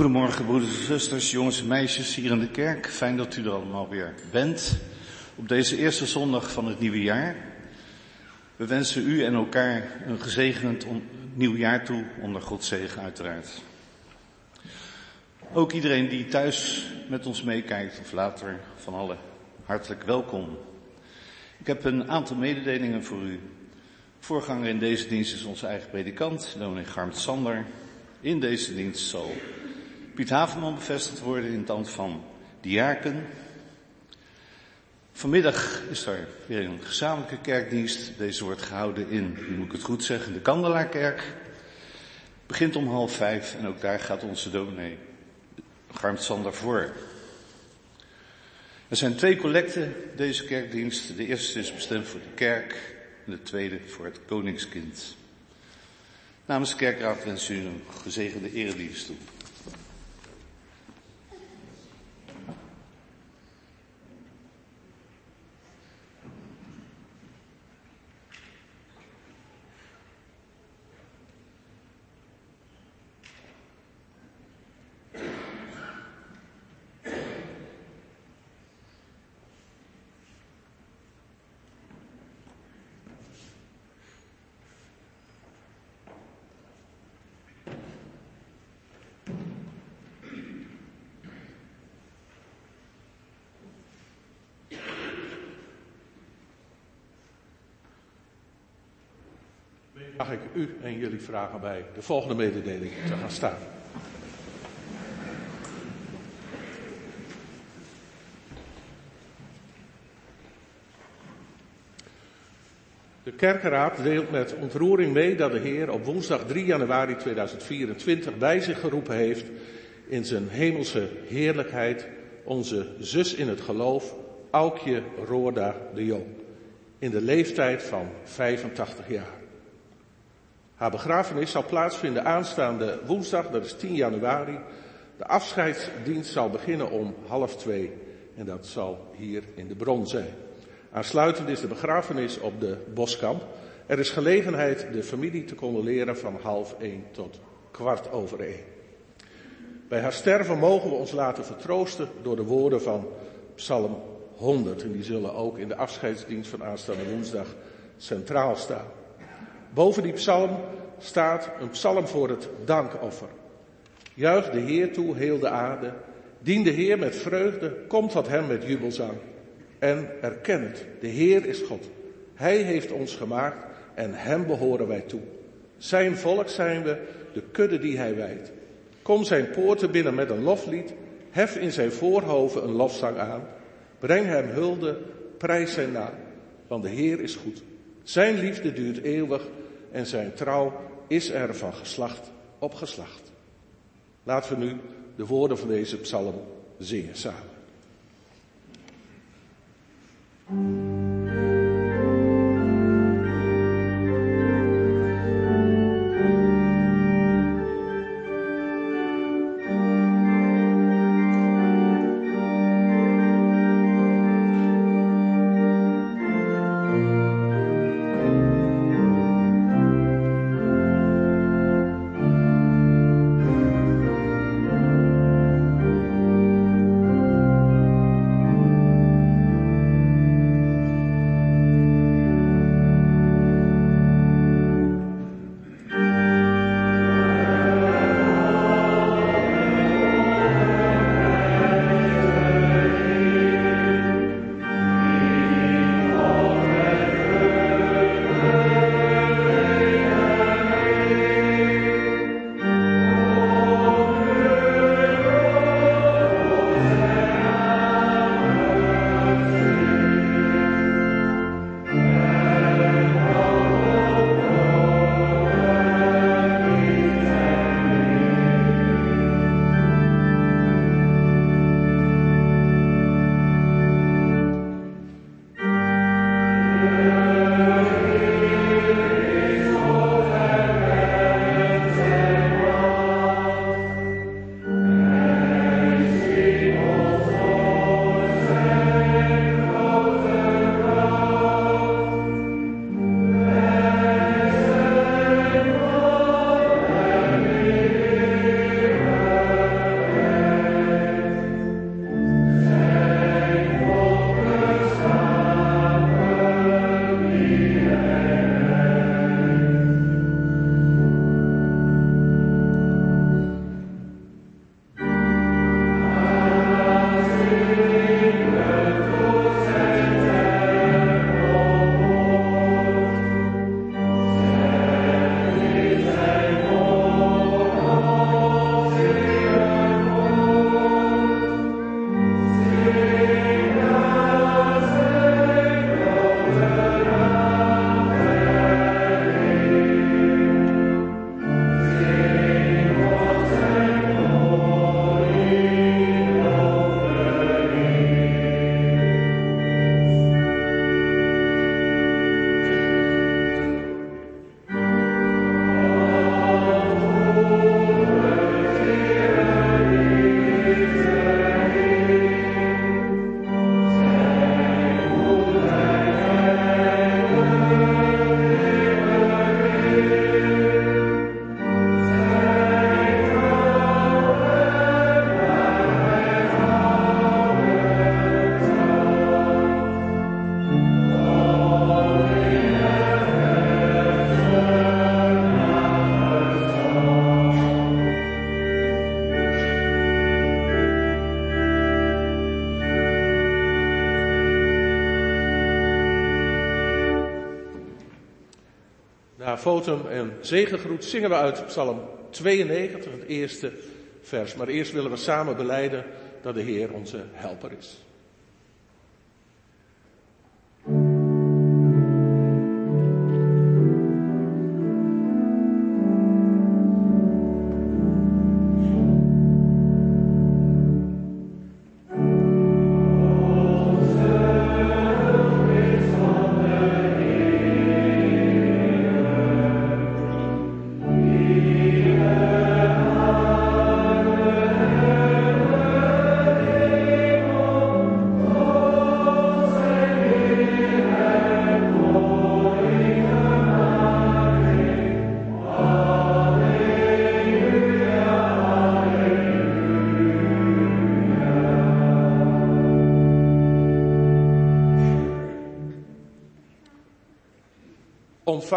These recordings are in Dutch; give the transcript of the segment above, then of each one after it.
Goedemorgen broeders en zusters, jongens en meisjes hier in de kerk. Fijn dat u er allemaal weer bent. Op deze eerste zondag van het nieuwe jaar. We wensen u en elkaar een gezegend nieuw jaar toe, onder Gods zegen uiteraard. Ook iedereen die thuis met ons meekijkt of later van alle hartelijk welkom. Ik heb een aantal mededelingen voor u. Voorganger in deze dienst is onze eigen predikant, dominee Garmt Sander. In deze dienst zal Piet Haverman bevestigd worden in het ambt van diaken. Vanmiddag is er weer een gezamenlijke kerkdienst. Deze wordt gehouden in, nu moet ik het goed zeggen, de Kandelaarkerk. Begint om half vijf en ook daar gaat onze dominee Garmt Sander voor. Er zijn twee collecten deze kerkdienst. De eerste is bestemd voor de kerk en de tweede voor het koningskind. Namens de kerkraad wens u een gezegende eredienst toe. Ik u en jullie vragen bij de volgende mededeling te gaan staan. De kerkenraad deelt met ontroering mee dat de Heer op woensdag 3 januari 2024 bij zich geroepen heeft in zijn hemelse heerlijkheid onze zus in het geloof, Aukje Roorda de Jong, in de leeftijd van 85 jaar. Haar begrafenis zal plaatsvinden aanstaande woensdag, dat is 10 januari. De afscheidsdienst zal beginnen om half twee en dat zal hier in de bron zijn. Aansluitend is de begrafenis op de Boskamp. Er is gelegenheid de familie te condoleren van half één tot kwart over één. Bij haar sterven mogen we ons laten vertroosten door de woorden van Psalm 100. En die zullen ook in de afscheidsdienst van aanstaande woensdag centraal staan. Boven die psalm staat een psalm voor het dankoffer. Juich de Heer toe, heel de aarde. Dien de Heer met vreugde, komt tot hem met jubelzang. En erken het, de Heer is God. Hij heeft ons gemaakt en hem behoren wij toe. Zijn volk zijn we, de kudde die hij wijdt. Kom zijn poorten binnen met een loflied, hef in zijn voorhoven een lofzang aan. Breng hem hulde, prijs zijn naam, want de Heer is goed. Zijn liefde duurt eeuwig en zijn trouw is er van geslacht op geslacht. Laten we nu de woorden van deze psalm zingen samen. Fotum en zegengroet zingen we uit Psalm 92, het eerste vers. Maar eerst willen we samen beleiden dat de Heer onze helper is.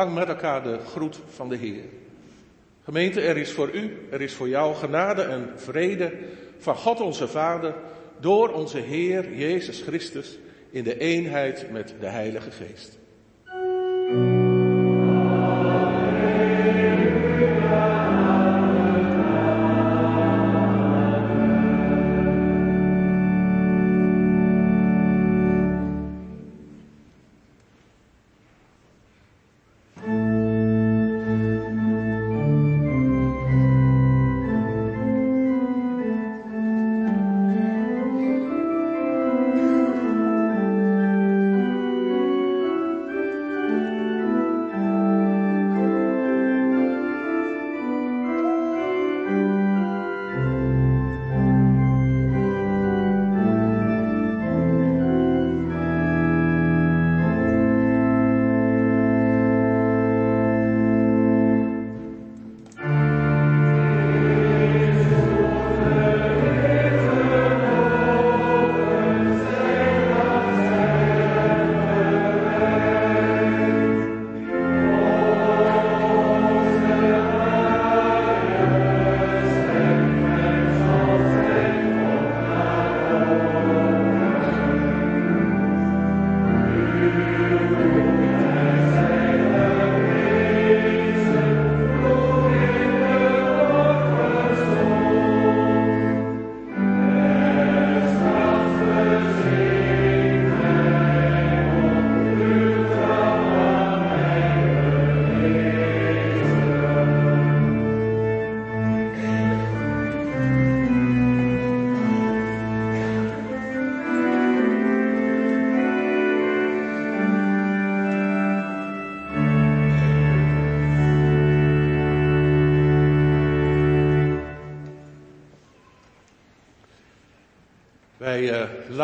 Met elkaar de groet van de Heer. Gemeente, er is voor u, er is voor jou genade en vrede van God onze Vader door onze Heer Jezus Christus in de eenheid met de Heilige Geest.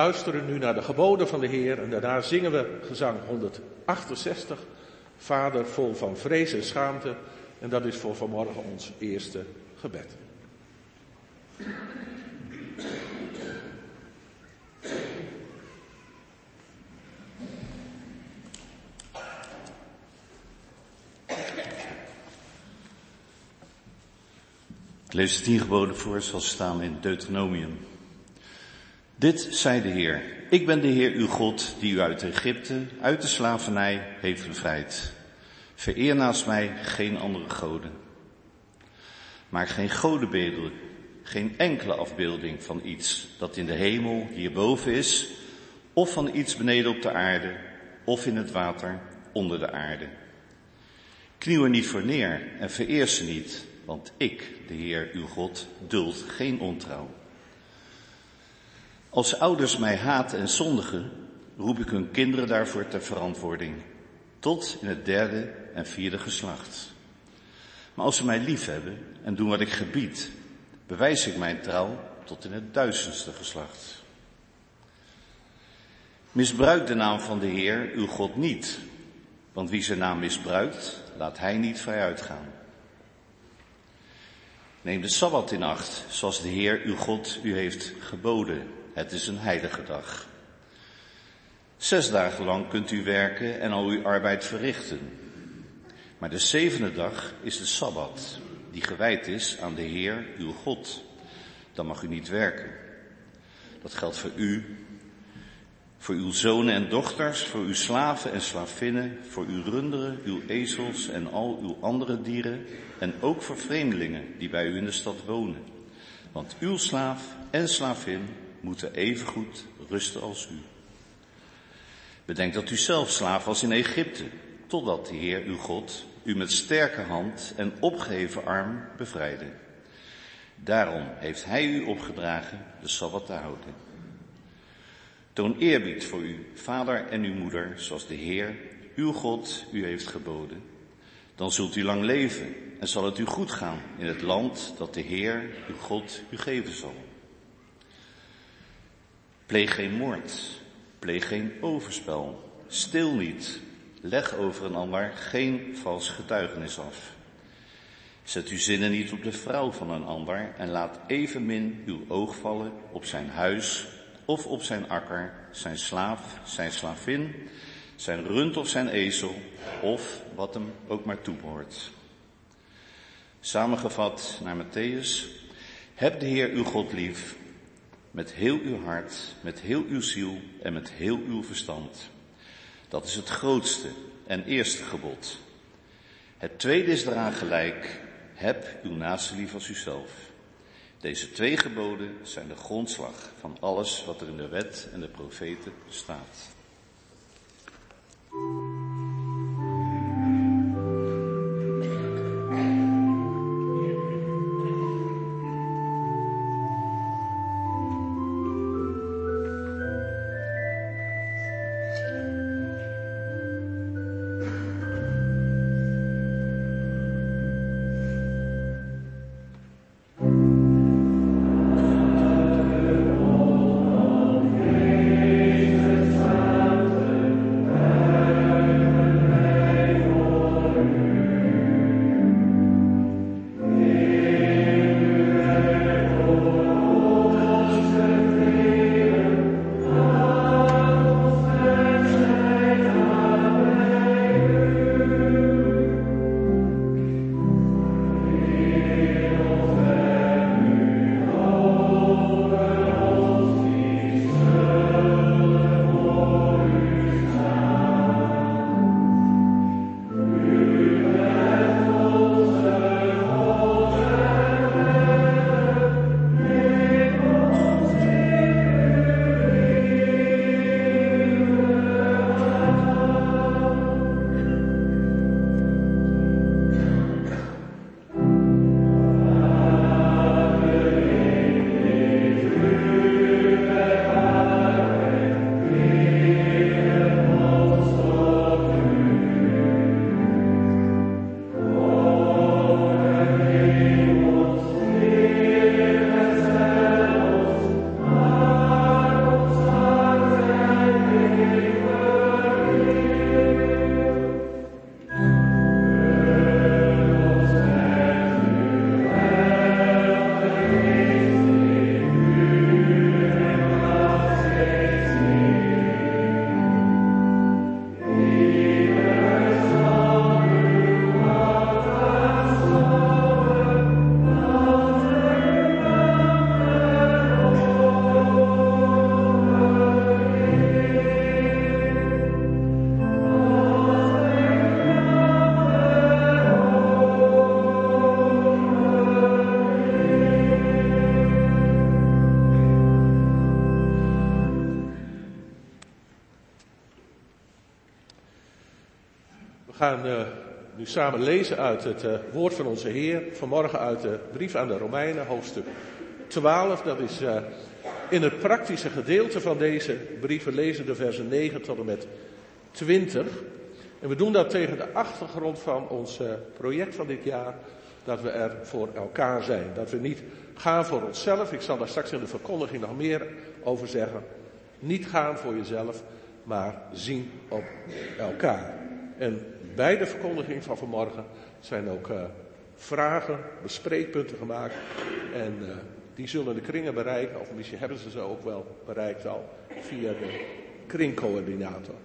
Luisteren nu naar de geboden van de Heer en daarna zingen we gezang 168, Vader vol van vrees en schaamte. En dat is voor vanmorgen ons eerste gebed. Ik lees de tien geboden voor zoals staan in Deuteronomium. Dit zei de Heer. Ik ben de Heer uw God die u uit Egypte, uit de slavernij heeft bevrijd. Vereer naast mij geen andere goden. Maak geen godenbeelden, geen enkele afbeelding van iets dat in de hemel hierboven is, of van iets beneden op de aarde, of in het water onder de aarde. Knieuw er niet voor neer en vereer ze niet, want ik, de Heer uw God, duld geen ontrouw. Als ouders mij haten en zondigen, roep ik hun kinderen daarvoor ter verantwoording, tot in het derde en vierde geslacht. Maar als ze mij lief hebben en doen wat ik gebied, bewijs ik mijn trouw tot in het duizendste geslacht. Misbruik de naam van de Heer, uw God, niet, want wie zijn naam misbruikt, laat hij niet vrij uitgaan. Neem de Sabbat in acht, zoals de Heer, uw God, u heeft geboden. Het is een heilige dag. Zes dagen lang kunt u werken en al uw arbeid verrichten. Maar de zevende dag is de Sabbat, die gewijd is aan de Heer, uw God. Dan mag u niet werken. Dat geldt voor u, Voor uw zonen en dochters, voor uw slaven en slavinnen, voor uw runderen, uw ezels en al uw andere dieren, en ook voor vreemdelingen die bij u in de stad wonen. Want uw slaaf en slavin moeten evengoed rusten als u. Bedenk dat u zelf slaaf was in Egypte, totdat de Heer uw God u met sterke hand en opgeheven arm bevrijdde. Daarom heeft hij u opgedragen de Sabbat te houden. Toon eerbied voor uw vader en uw moeder, zoals de Heer, uw God, u heeft geboden. Dan zult u lang leven en zal het u goed gaan in het land dat de Heer, uw God, u geven zal. Pleeg geen moord, pleeg geen overspel, stil niet, leg over een ander geen vals getuigenis af. Zet uw zinnen niet op de vrouw van een ander en laat evenmin uw oog vallen op zijn huis of op zijn akker, zijn slaaf, zijn slavin, zijn rund of zijn ezel, of wat hem ook maar toebehoort. Samengevat naar Matthäus, heb de Heer uw God lief, met heel uw hart, met heel uw ziel en met heel uw verstand. Dat is het grootste en eerste gebod. Het tweede is eraan gelijk, heb uw naaste lief als uzelf. Deze twee geboden zijn de grondslag van alles wat er in de wet en de profeten staat. Gaan uh, nu samen lezen uit het uh, woord van onze Heer. Vanmorgen uit de brief aan de Romeinen, hoofdstuk 12. Dat is uh, in het praktische gedeelte van deze brieven lezen de versen 9 tot en met 20. En we doen dat tegen de achtergrond van ons project van dit jaar. Dat we er voor elkaar zijn. Dat we niet gaan voor onszelf. Ik zal daar straks in de verkondiging nog meer over zeggen. Niet gaan voor jezelf, maar zien op elkaar. En bij de verkondiging van vanmorgen zijn ook uh, vragen, bespreekpunten gemaakt. En uh, die zullen de kringen bereiken, of misschien hebben ze ze ook wel bereikt al, via de kringcoördinator.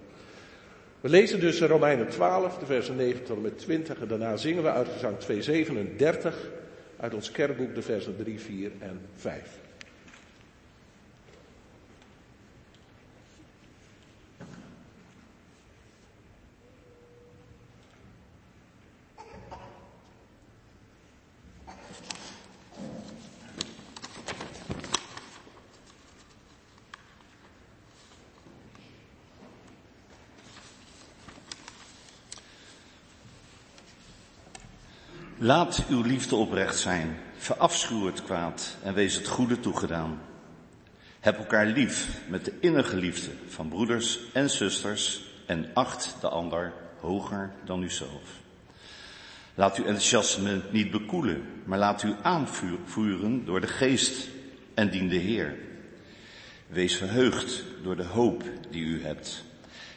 We lezen dus Romeinen 12, de versen 9 tot en met 20. En daarna zingen we uit gezang 237 uit ons kerkboek de versen 3, 4 en 5. Laat uw liefde oprecht zijn, verafschuw het kwaad en wees het goede toegedaan. Heb elkaar lief met de innige liefde van broeders en zusters en acht de ander hoger dan uzelf. Laat uw enthousiasme niet bekoelen, maar laat u aanvuren door de geest en dien de Heer. Wees verheugd door de hoop die u hebt.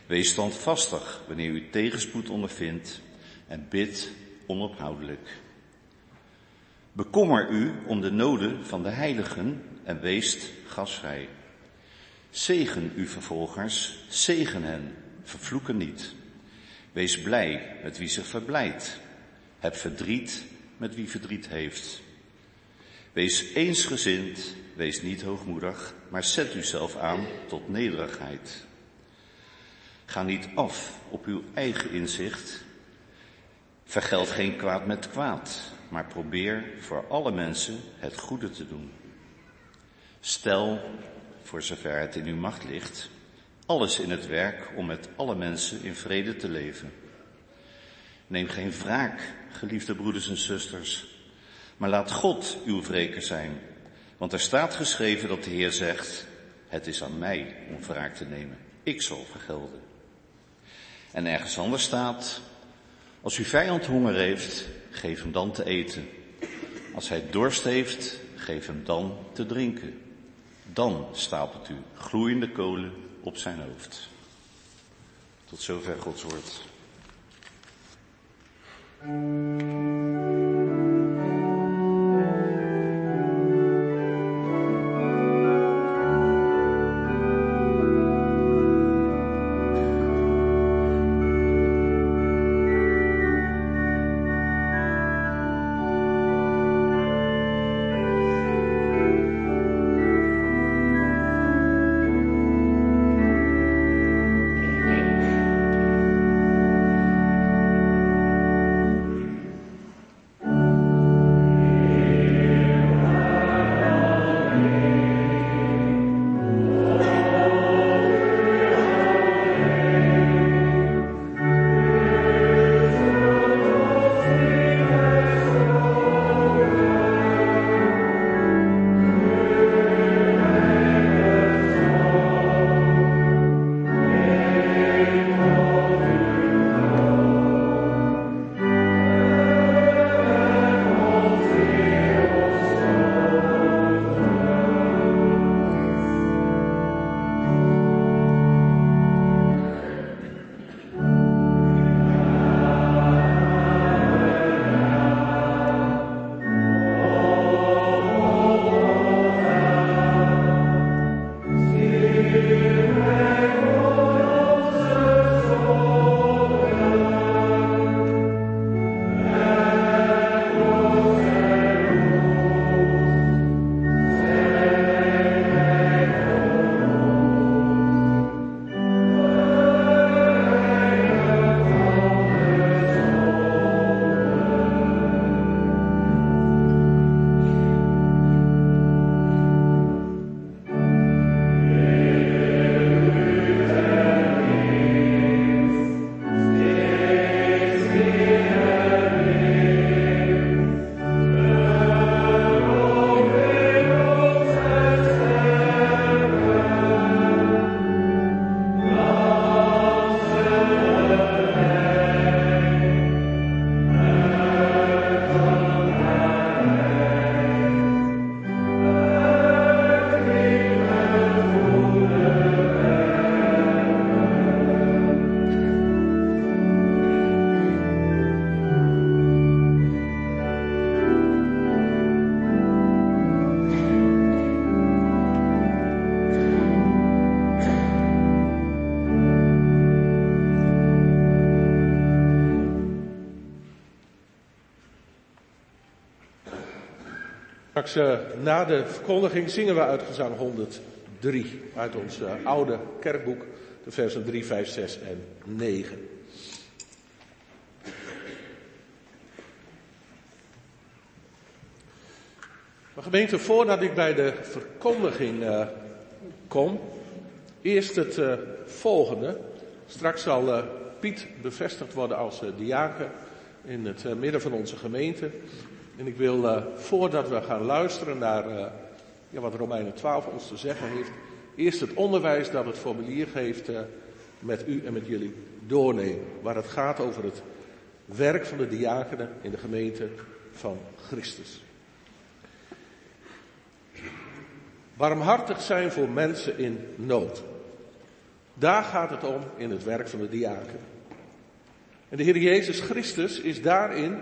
Wees standvastig wanneer u tegenspoed ondervindt en bid onophoudelijk. Bekommer u om de noden van de heiligen en wees gasvrij. Zegen uw vervolgers, zegen hen, vervloeken niet. Wees blij met wie zich verblijdt. Heb verdriet met wie verdriet heeft. Wees eensgezind, wees niet hoogmoedig, maar zet uzelf aan tot nederigheid. Ga niet af op uw eigen inzicht. Vergeld geen kwaad met kwaad, maar probeer voor alle mensen het goede te doen. Stel, voor zover het in uw macht ligt, alles in het werk om met alle mensen in vrede te leven. Neem geen wraak, geliefde broeders en zusters, maar laat God uw wreker zijn. Want er staat geschreven dat de Heer zegt, het is aan mij om wraak te nemen. Ik zal vergelden. En ergens anders staat, als uw vijand honger heeft, geef hem dan te eten. Als hij dorst heeft, geef hem dan te drinken. Dan stapelt u gloeiende kolen op zijn hoofd. Tot zover Gods woord. Straks uh, na de verkondiging zingen we uit gezang 103 uit ons uh, oude kerkboek, de versen 3, 5, 6 en 9. Maar gemeente, voordat ik bij de verkondiging uh, kom, eerst het volgende. Straks zal Piet bevestigd worden als diaken in het eh, midden van onze gemeente. En ik wil, uh, voordat we gaan luisteren naar uh, ja, wat Romeinen 12 ons te zeggen heeft, eerst het onderwijs dat het formulier geeft uh, met u en met jullie doornemen. Waar het gaat over het werk van de diakenen in de gemeente van Christus. Barmhartig zijn voor mensen in nood. Daar gaat het om in het werk van de diaken. En de Heer Jezus Christus is daarin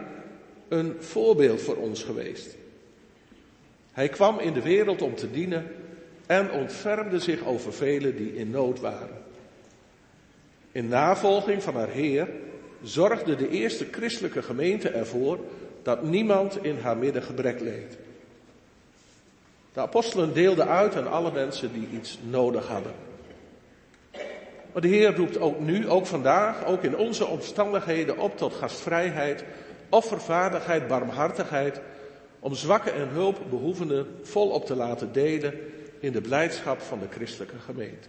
een voorbeeld voor ons geweest. Hij kwam in de wereld om te dienen en ontfermde zich over velen die in nood waren. In navolging van haar Heer zorgde de eerste christelijke gemeente ervoor dat niemand in haar midden gebrek leed. De apostelen deelden uit aan alle mensen die iets nodig hadden. Maar de Heer roept ook nu, ook vandaag, ook in onze omstandigheden op tot gastvrijheid, offervaardigheid, barmhartigheid, om zwakke en hulpbehoevenden volop te laten delen in de blijdschap van de christelijke gemeente.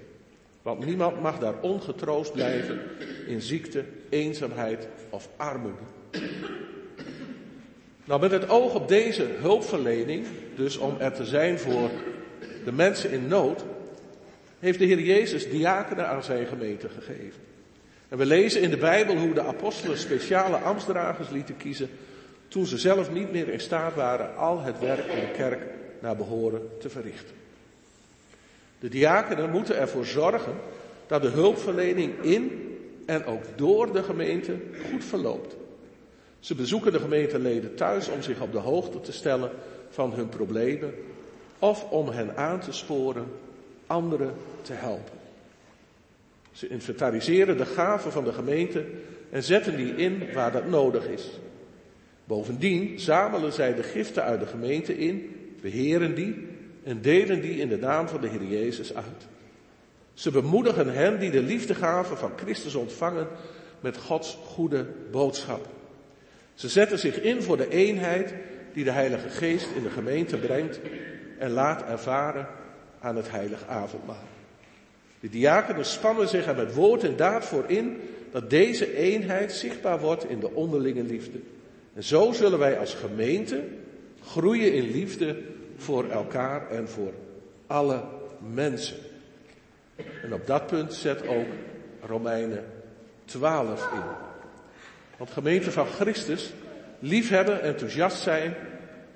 Want niemand mag daar ongetroost blijven in ziekte, eenzaamheid of armoede. Nou, met het oog op deze hulpverlening, dus om er te zijn voor de mensen in nood, heeft de Heer Jezus diakenen aan zijn gemeente gegeven. En we lezen in de Bijbel hoe de apostelen speciale ambtsdragers lieten kiezen toen ze zelf niet meer in staat waren al het werk in de kerk naar behoren te verrichten. De diakenen moeten ervoor zorgen dat de hulpverlening in en ook door de gemeente goed verloopt. Ze bezoeken de gemeenteleden thuis om zich op de hoogte te stellen van hun problemen of om hen aan te sporen anderen te helpen. Ze inventariseren de gaven van de gemeente en zetten die in waar dat nodig is. Bovendien zamelen zij de giften uit de gemeente in, beheren die en delen die in de naam van de Heer Jezus uit. Ze bemoedigen hen die de liefdegaven van Christus ontvangen met Gods goede boodschap. Ze zetten zich in voor de eenheid die de Heilige Geest in de gemeente brengt en laat ervaren aan het heilig avondmaal. De diakenen spannen zich er met woord en daad voor in dat deze eenheid zichtbaar wordt in de onderlinge liefde. En zo zullen wij als gemeente groeien in liefde voor elkaar en voor alle mensen. En op dat punt zet ook Romeinen 12 in. Want gemeente van Christus, liefhebben, enthousiast zijn,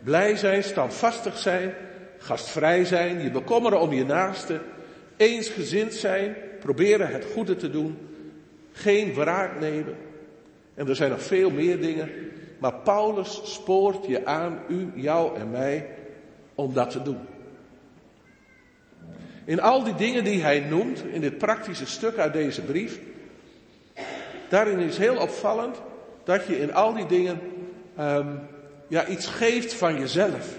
blij zijn, standvastig zijn, gastvrij zijn, je bekommeren om je naaste, eensgezind zijn, proberen het goede te doen, geen wraak nemen. En er zijn nog veel meer dingen, maar Paulus spoort je aan, u, jou en mij, om dat te doen. In al die dingen die hij noemt, in dit praktische stuk uit deze brief, daarin is heel opvallend dat je in al die dingen um, ja, iets geeft van jezelf.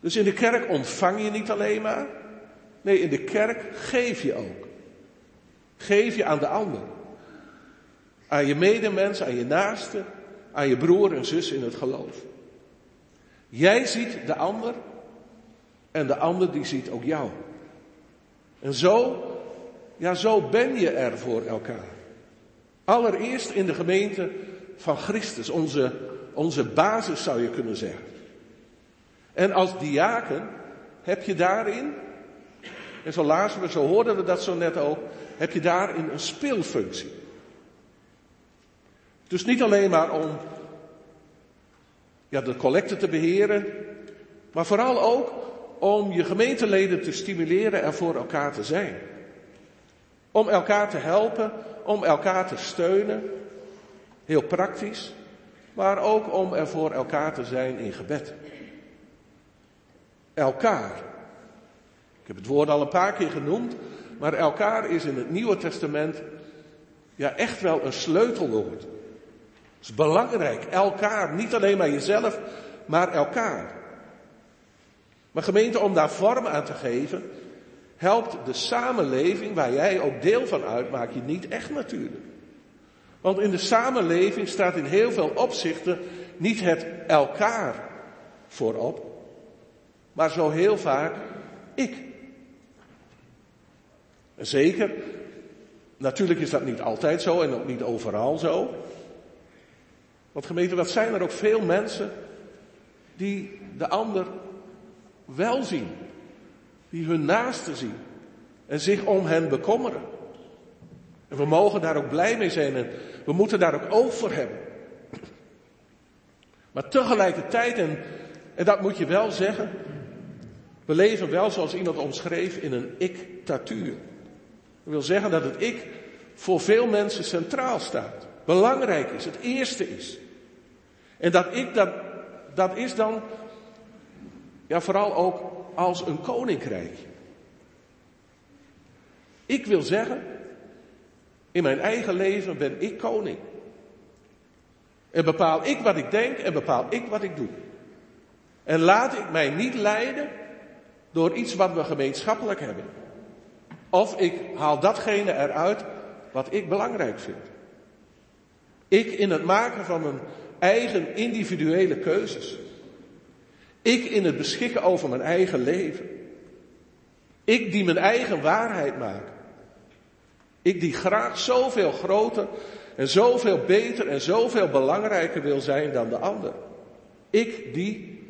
Dus in de kerk ontvang je niet alleen maar. Nee, in de kerk geef je ook. Geef je aan de ander. Aan je medemens, aan je naaste, aan je broer en zus in het geloof. Jij ziet de ander en de ander die ziet ook jou. En zo, ja, zo ben je er voor elkaar. Allereerst in de gemeente van Christus, onze, onze basis zou je kunnen zeggen. En als diaken heb je daarin, en zo lazen we, zo hoorden we dat zo net ook, heb je daarin een speelfunctie. Dus niet alleen maar om ja, de collecte te beheren, maar vooral ook om je gemeenteleden te stimuleren er voor elkaar te zijn. Om elkaar te helpen, om elkaar te steunen, heel praktisch, maar ook om er voor elkaar te zijn in gebed. Elkaar. Ik heb het woord al een paar keer genoemd, maar elkaar is in het Nieuwe Testament ja echt wel een sleutelwoord. Het is belangrijk, elkaar, niet alleen maar jezelf, maar elkaar. Maar gemeente, om daar vorm aan te geven, helpt de samenleving waar jij ook deel van uitmaakt je niet echt natuurlijk. Want in de samenleving staat in heel veel opzichten niet het elkaar voorop, maar zo heel vaak ik. Zeker, natuurlijk is dat niet altijd zo en ook niet overal zo. Want gemeente, wat zijn er ook veel mensen die de ander wel zien. Die hun naasten zien. En zich om hen bekommeren. En we mogen daar ook blij mee zijn en we moeten daar ook oog voor hebben. Maar tegelijkertijd, en, en dat moet je wel zeggen, we leven wel zoals iemand omschreef in een ik-tatuur. Dat wil zeggen dat het ik voor veel mensen centraal staat. Belangrijk is, het eerste is. En dat ik, dat, dat is dan ja, vooral ook als een koninkrijk. Ik wil zeggen, in mijn eigen leven ben ik koning. En bepaal ik wat ik denk en bepaal ik wat ik doe. En laat ik mij niet leiden door iets wat we gemeenschappelijk hebben. Of ik haal datgene eruit wat ik belangrijk vind. Ik in het maken van mijn eigen individuele keuzes. Ik in het beschikken over mijn eigen leven. Ik die mijn eigen waarheid maak. Ik die graag zoveel groter en zoveel beter en zoveel belangrijker wil zijn dan de ander. Ik die,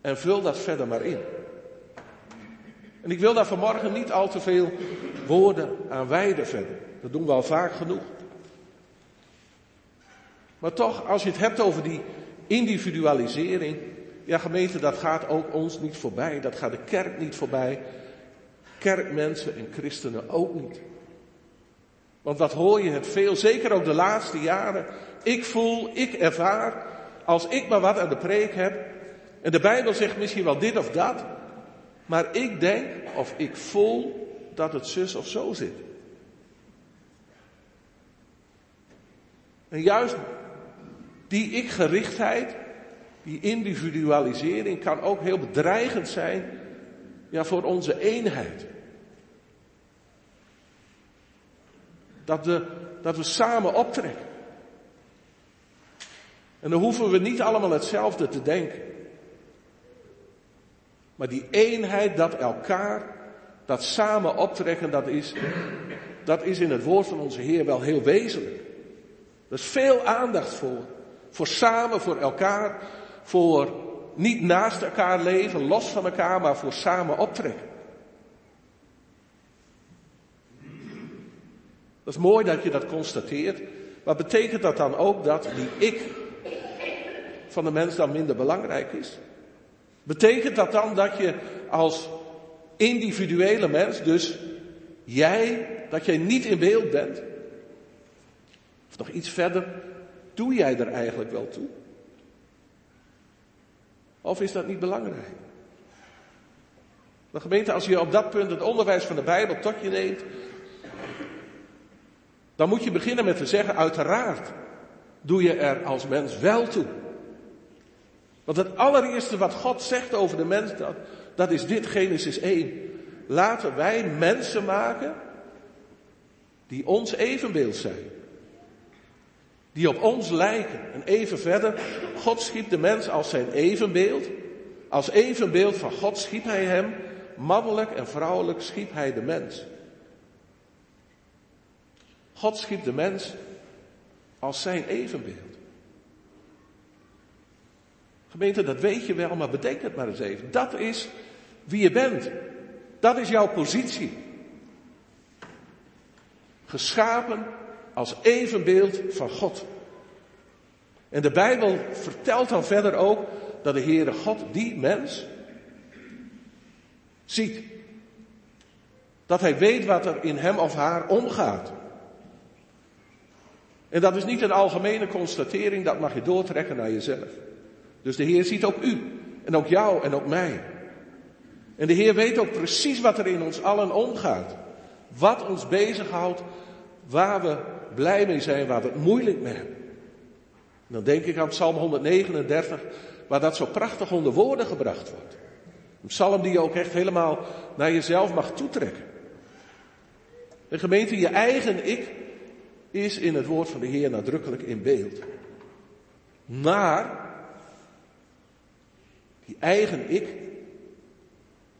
en vul dat verder maar in. En ik wil daar vanmorgen niet al te veel woorden aan wijden verder. Dat doen we al vaak genoeg. Maar toch, als je het hebt over die individualisering, ja gemeente, dat gaat ook ons niet voorbij. Dat gaat de kerk niet voorbij. Kerkmensen en christenen ook niet. Want wat hoor je het veel, zeker ook de laatste jaren. Ik voel, ik ervaar, als ik maar wat aan de preek heb. En de Bijbel zegt misschien wel dit of dat. Maar ik denk of ik voel dat het zus of zo zit. En juist die ik-gerichtheid, die individualisering kan ook heel bedreigend zijn ja, voor onze eenheid. Dat we, dat we samen optrekken. En dan hoeven we niet allemaal hetzelfde te denken. Maar die eenheid, dat elkaar, dat samen optrekken, dat is, dat is in het woord van onze Heer wel heel wezenlijk. Er is veel aandacht voor. Voor samen, voor elkaar, voor niet naast elkaar leven, los van elkaar, maar voor samen optrekken. Dat is mooi dat je dat constateert. Maar betekent dat dan ook dat die ik van de mens dan minder belangrijk is? Betekent dat dan dat je als individuele mens, dus jij, dat jij niet in beeld bent? Of nog iets verder, doe jij er eigenlijk wel toe? Of is dat niet belangrijk? De gemeente, als je op dat punt het onderwijs van de Bijbel tot je neemt, dan moet je beginnen met te zeggen, uiteraard doe je er als mens wel toe. Want het allereerste wat God zegt over de mens, dat, dat is dit, Genesis 1. Laten wij mensen maken die ons evenbeeld zijn. Die op ons lijken. En even verder, God schiep de mens als zijn evenbeeld. Als evenbeeld van God schiep hij hem. Mannelijk en vrouwelijk schiep hij de mens. God schiep de mens als zijn evenbeeld. Gemeente, dat weet je wel, maar bedenk het maar eens even. Dat is wie je bent. Dat is jouw positie. Geschapen als evenbeeld van God. En de Bijbel vertelt dan verder ook dat de Heere God die mens ziet. Dat hij weet wat er in hem of haar omgaat. En dat is niet een algemene constatering, dat mag je doortrekken naar jezelf. Dus de Heer ziet ook u, en ook jou en ook mij. En de Heer weet ook precies wat er in ons allen omgaat. Wat ons bezighoudt, waar we blij mee zijn, waar we het moeilijk mee hebben. dan denk ik aan Psalm 139, waar dat zo prachtig onder woorden gebracht wordt. Een psalm die je ook echt helemaal naar jezelf mag toetrekken. De gemeente, je eigen ik, is in het woord van de Heer nadrukkelijk in beeld. Maar die eigen ik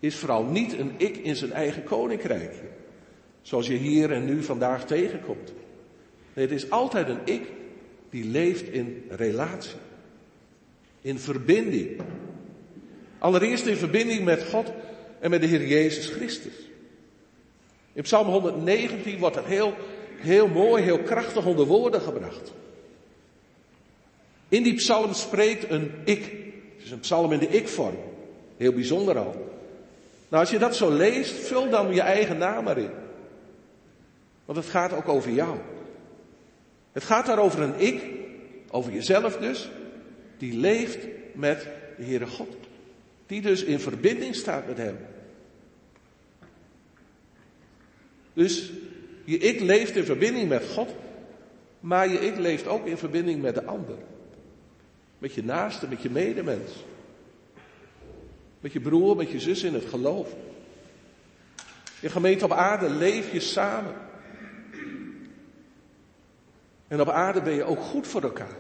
is vooral niet een ik in zijn eigen koninkrijk. Zoals je hier en nu vandaag tegenkomt. Nee, het is altijd een ik die leeft in relatie. In verbinding. Allereerst in verbinding met God en met de Heer Jezus Christus. In Psalm 119 wordt het heel, heel mooi, heel krachtig onder woorden gebracht. In die psalm spreekt een ik. Is een psalm in de ik-vorm. Heel bijzonder al. Nou, als je dat zo leest, vul dan je eigen naam erin. Want het gaat ook over jou. Het gaat daar over een ik, over jezelf dus, die leeft met de Heere God. Die dus in verbinding staat met Hem. Dus je ik leeft in verbinding met God, maar je ik leeft ook in verbinding met de ander. Met je naaste, met je medemens. Met je broer, met je zus in het geloof. Je gemeente op aarde leef je samen. En op aarde ben je ook goed voor elkaar.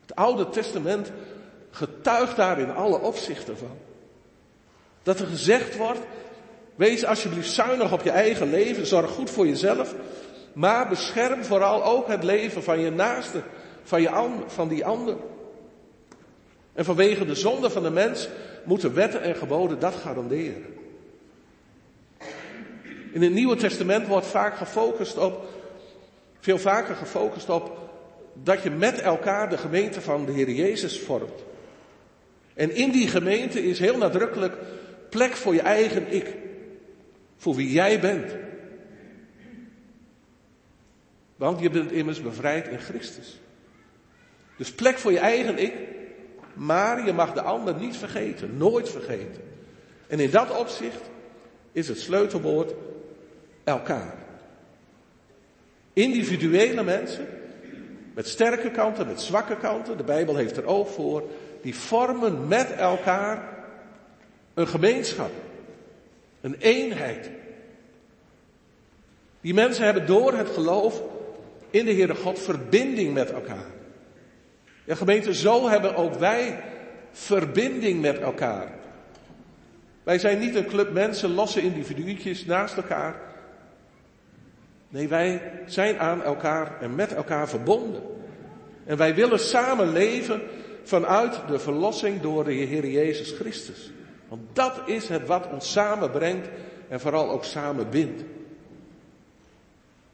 Het Oude Testament getuigt daar in alle opzichten van. Dat er gezegd wordt, wees alsjeblieft zuinig op je eigen leven, zorg goed voor jezelf, maar bescherm vooral ook het leven van je naaste, van, je, van die ander. En vanwege de zonde van de mens moeten wetten en geboden dat garanderen. In het Nieuwe Testament wordt vaak gefocust op, veel vaker gefocust op, dat je met elkaar de gemeente van de Heer Jezus vormt. En in die gemeente is heel nadrukkelijk plek voor je eigen ik. Voor wie jij bent. Want je bent immers bevrijd in Christus. Dus plek voor je eigen ik, maar je mag de ander niet vergeten, nooit vergeten. En in dat opzicht is het sleutelwoord elkaar. Individuele mensen, met sterke kanten, met zwakke kanten, de Bijbel heeft er oog voor, die vormen met elkaar een gemeenschap, een eenheid. Die mensen hebben door het geloof in de Heere God verbinding met elkaar. Ja, gemeente, zo hebben ook wij verbinding met elkaar. Wij zijn niet een club mensen, losse individuutjes naast elkaar. Nee, wij zijn aan elkaar en met elkaar verbonden. En wij willen samen leven vanuit de verlossing door de Heer Jezus Christus. Want dat is het wat ons samenbrengt en vooral ook samen bindt.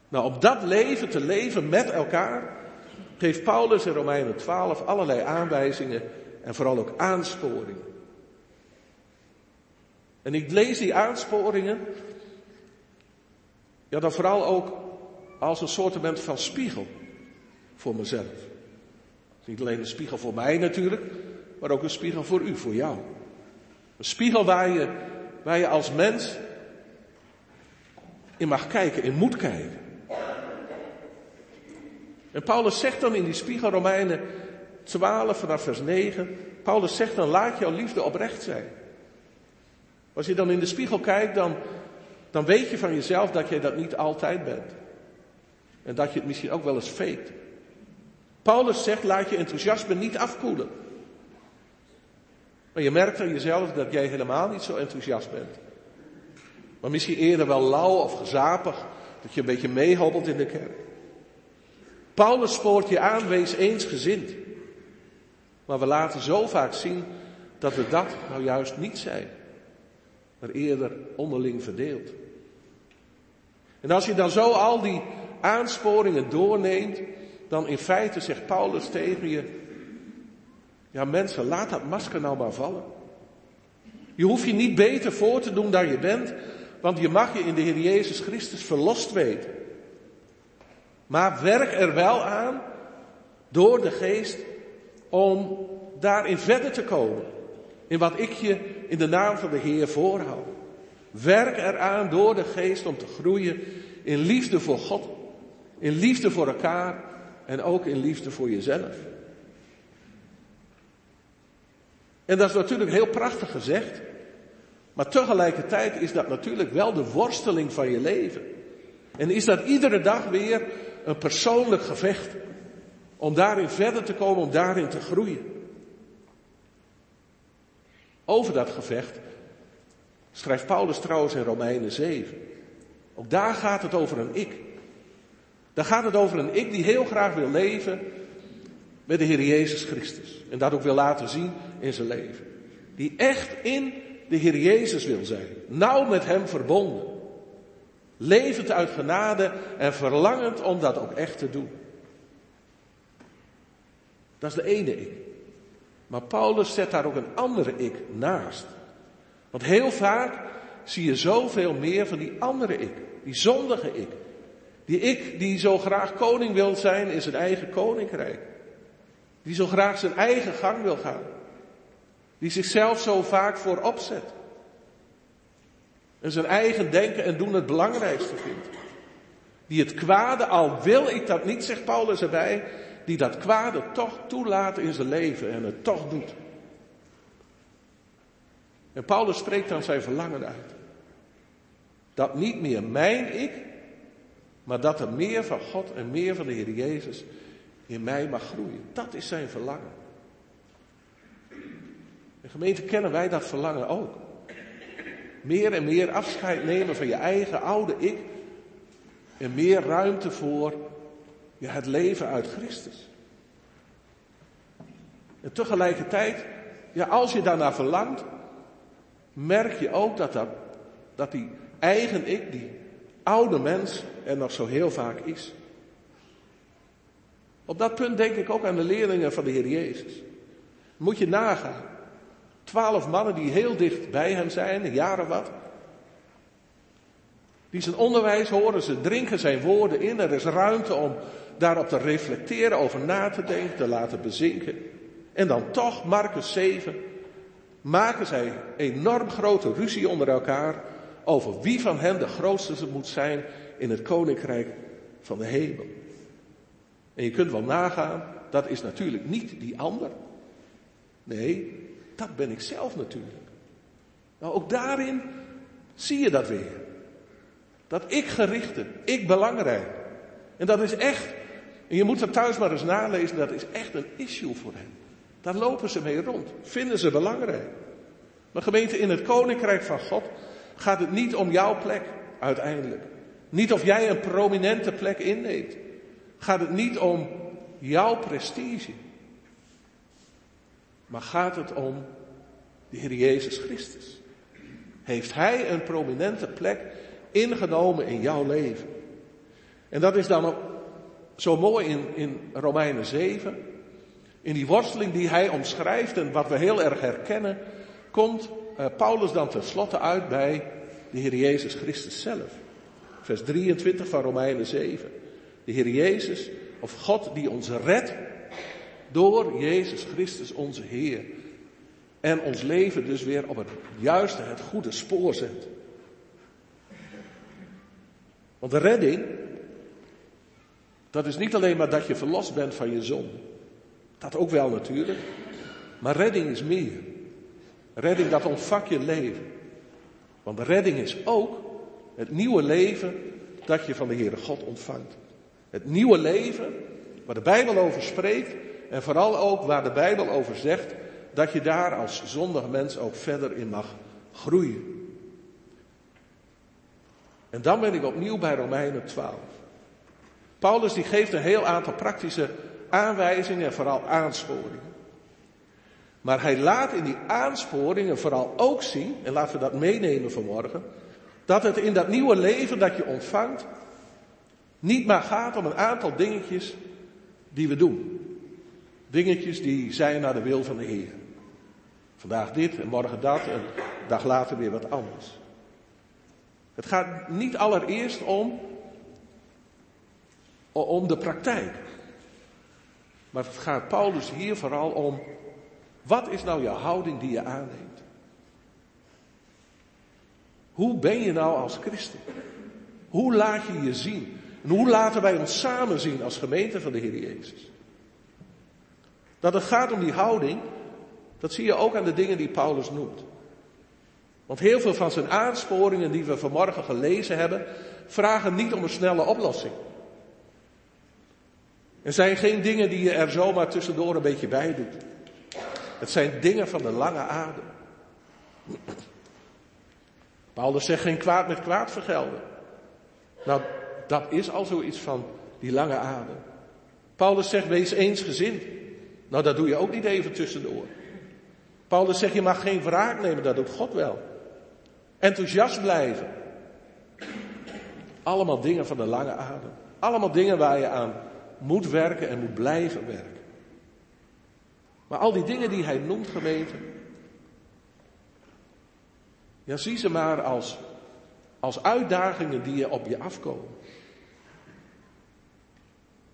Nou, op dat leven te leven met elkaar, geeft Paulus in Romeinen 12 allerlei aanwijzingen en vooral ook aansporingen. En ik lees die aansporingen, ja dan vooral ook als een soort van spiegel voor mezelf. Niet alleen een spiegel voor mij natuurlijk, maar ook een spiegel voor u, voor jou. Een spiegel waar je, waar je als mens in mag kijken, in moet kijken. En Paulus zegt dan in die spiegel Romeinen 12 vanaf vers 9, Paulus zegt dan laat jouw liefde oprecht zijn. Als je dan in de spiegel kijkt, dan, dan weet je van jezelf dat je dat niet altijd bent. En dat je het misschien ook wel eens faked. Paulus zegt laat je enthousiasme niet afkoelen. Maar je merkt aan jezelf dat jij helemaal niet zo enthousiast bent. Maar misschien eerder wel lauw of gezapig, dat je een beetje meehobbelt in de kerk. Paulus spoort je aan, wees eensgezind. Maar we laten zo vaak zien dat we dat nou juist niet zijn. Maar eerder onderling verdeeld. En als je dan zo al die aansporingen doorneemt, dan in feite zegt Paulus tegen je, ja mensen, laat dat masker nou maar vallen. Je hoeft je niet beter voor te doen dan je bent, want je mag je in de Heer Jezus Christus verlost weten. Maar werk er wel aan door de geest om daarin verder te komen. In wat ik je in de naam van de Heer voorhoud. Werk eraan door de geest om te groeien in liefde voor God, in liefde voor elkaar en ook in liefde voor jezelf. En dat is natuurlijk heel prachtig gezegd, maar tegelijkertijd is dat natuurlijk wel de worsteling van je leven. En is dat iedere dag weer een persoonlijk gevecht. Om daarin verder te komen, om daarin te groeien. Over dat gevecht schrijft Paulus trouwens in Romeinen 7. Ook daar gaat het over een ik. Dan gaat het over een ik die heel graag wil leven met de Heer Jezus Christus. En dat ook wil laten zien in zijn leven. Die echt in de Heer Jezus wil zijn. Nauw met Hem verbonden. Levend uit genade en verlangend om dat ook echt te doen. Dat is de ene ik. Maar Paulus zet daar ook een andere ik naast. Want heel vaak zie je zoveel meer van die andere ik. Die zondige ik. Die ik die zo graag koning wil zijn in zijn eigen koninkrijk. Die zo graag zijn eigen gang wil gaan. Die zichzelf zo vaak voorop zet. En zijn eigen denken en doen het belangrijkste vindt. Die het kwade, al wil ik dat niet, zegt Paulus erbij, die dat kwade toch toelaat in zijn leven en het toch doet. En Paulus spreekt dan zijn verlangen uit. Dat niet meer mijn ik, maar dat er meer van God en meer van de Heer Jezus in mij mag groeien. Dat is zijn verlangen. In gemeente kennen wij dat verlangen ook. Meer en meer afscheid nemen van je eigen oude ik. En meer ruimte voor ja, het leven uit Christus. En tegelijkertijd, ja, als je daarnaar verlangt, merk je ook dat, dat, dat die eigen ik, die oude mens, er nog zo heel vaak is. Op dat punt denk ik ook aan de leerlingen van de Heer Jezus. Moet je nagaan. Twaalf mannen die heel dicht bij hem zijn, of wat. Die zijn onderwijs horen, ze drinken zijn woorden in. Er is ruimte om daarop te reflecteren, over na te denken, te laten bezinken. En dan toch, Marcus 7, maken zij enorm grote ruzie onder elkaar over wie van hen de grootste moet zijn in het koninkrijk van de hemel. En je kunt wel nagaan, dat is natuurlijk niet die ander. Nee, dat ben ik zelf natuurlijk. Nou, ook daarin zie je dat weer. Dat ik gerichte, ik belangrijk. En dat is echt, en je moet het thuis maar eens nalezen, dat is echt een issue voor hen. Daar lopen ze mee rond, vinden ze belangrijk. Maar gemeente, in het koninkrijk van God gaat het niet om jouw plek uiteindelijk. Niet of jij een prominente plek inneemt. Gaat het niet om jouw prestige. Maar gaat het om de Heer Jezus Christus. Heeft Hij een prominente plek ingenomen in jouw leven? En dat is dan ook zo mooi in, in Romeinen 7. In die worsteling die hij omschrijft en wat we heel erg herkennen, komt uh, Paulus dan tenslotte uit bij de Heer Jezus Christus zelf. Vers 23 van Romeinen 7. De Heer Jezus, of God die ons redt door Jezus Christus onze Heer. En ons leven dus weer op het juiste, het goede spoor zet. Want de redding, dat is niet alleen maar dat je verlost bent van je zon. Dat ook wel natuurlijk. Maar redding is meer. Redding, dat ontvak je leven. Want redding is ook het nieuwe leven dat je van de Heere God ontvangt. Het nieuwe leven waar de Bijbel over spreekt en vooral ook waar de Bijbel over zegt dat je daar als zondig mens ook verder in mag groeien. En dan ben ik opnieuw bij Romeinen 12. Paulus die geeft een heel aantal praktische aanwijzingen en vooral aansporingen. Maar hij laat in die aansporingen vooral ook zien, en laten we dat meenemen vanmorgen, dat het in dat nieuwe leven dat je ontvangt niet maar gaat om een aantal dingetjes die we doen. Dingetjes die zijn naar de wil van de Heer. Vandaag dit en morgen dat en een dag later weer wat anders. Het gaat niet allereerst om, om de praktijk. Maar het gaat Paulus hier vooral om, wat is nou jouw houding die je aanneemt? Hoe ben je nou als christen? Hoe laat je je zien? En hoe laten wij ons samen zien als gemeente van de Heer Jezus? Dat het gaat om die houding, dat zie je ook aan de dingen die Paulus noemt. Want heel veel van zijn aansporingen die we vanmorgen gelezen hebben, vragen niet om een snelle oplossing. Er zijn geen dingen die je er zomaar tussendoor een beetje bij doet. Het zijn dingen van de lange adem. Paulus zegt geen kwaad met kwaad vergelden. Nou, dat is al zoiets van die lange adem. Paulus zegt, wees eensgezind. Nou, dat doe je ook niet even tussendoor. Paulus zegt, je mag geen wraak nemen, dat doet God wel. Enthousiast blijven. Allemaal dingen van de lange adem. Allemaal dingen waar je aan moet werken en moet blijven werken. Maar al die dingen die hij noemt, gemeente, ja, zie ze maar als, als uitdagingen die je op je afkomen.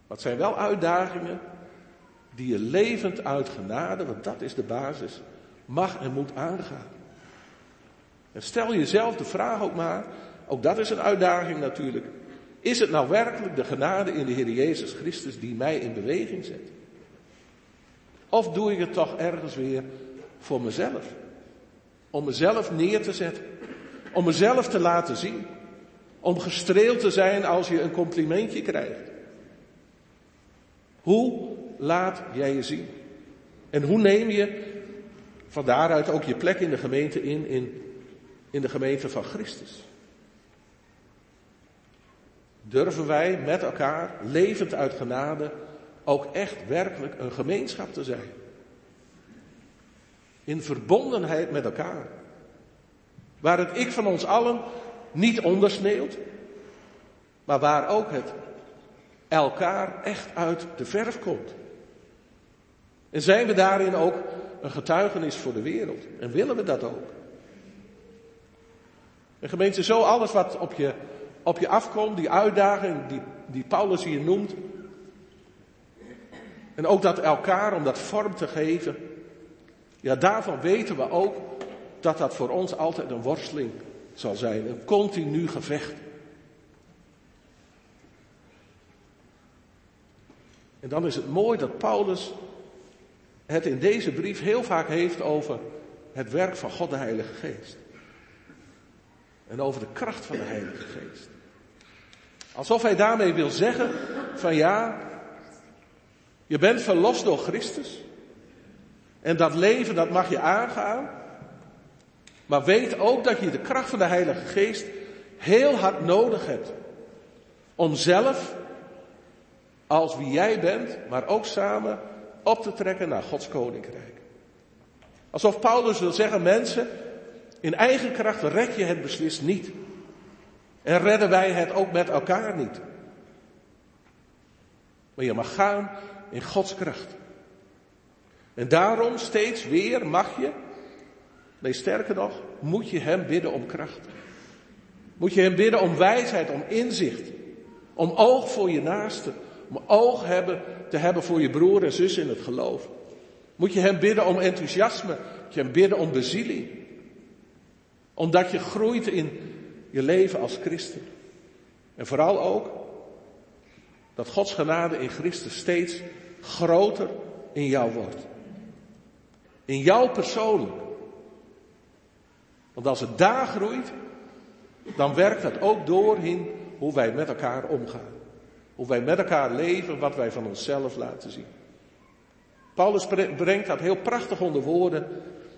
Wat zijn wel uitdagingen die je levend uit genade, want dat is de basis, mag en moet aangaan. En stel jezelf de vraag ook maar, ook dat is een uitdaging natuurlijk. Is het nou werkelijk de genade in de Heer Jezus Christus die mij in beweging zet? Of doe ik het toch ergens weer voor mezelf? Om mezelf neer te zetten. Om mezelf te laten zien. Om gestreeld te zijn als je een complimentje krijgt. Hoe laat jij je zien? En hoe neem je van daaruit ook je plek in de gemeente in, in, de gemeente van Christus? Durven wij met elkaar, levend uit genade, ook echt werkelijk een gemeenschap te zijn? In verbondenheid met elkaar. Waar het ik van ons allen niet ondersneeuwt, maar waar ook het elkaar echt uit de verf komt. En zijn we daarin ook een getuigenis voor de wereld? En willen we dat ook? En gemeente, zo alles wat op je, op je afkomt, die uitdaging die, die Paulus hier noemt. En ook dat elkaar, om dat vorm te geven. Ja, daarvan weten we ook dat dat voor ons altijd een worsteling zal zijn. Een continu gevecht. En dan is het mooi dat Paulus het in deze brief heel vaak heeft over het werk van God de Heilige Geest. En over de kracht van de Heilige Geest. Alsof hij daarmee wil zeggen van ja, je bent verlost door Christus. En dat leven, dat mag je aangaan. Maar weet ook dat je de kracht van de Heilige Geest heel hard nodig hebt. Om zelf, als wie jij bent, maar ook samen op te trekken naar Gods koninkrijk. Alsof Paulus wil zeggen, mensen, in eigen kracht red je het beslist niet. En redden wij het ook met elkaar niet. Maar je mag gaan in Gods kracht. En daarom steeds weer mag je, nee sterker nog, moet je Hem bidden om kracht. Moet je Hem bidden om wijsheid, om inzicht, om oog voor je naaste, om oog hebben, te hebben voor je broer en zus in het geloof. Moet je hem bidden om enthousiasme, moet je hem bidden om bezieling. Omdat je groeit in je leven als christen. En vooral ook dat Gods genade in Christus steeds groter in jou wordt. In jou persoonlijk. Want als het daar groeit, dan werkt dat ook door in hoe wij met elkaar omgaan. Hoe wij met elkaar leven, wat wij van onszelf laten zien. Paulus brengt dat heel prachtig onder woorden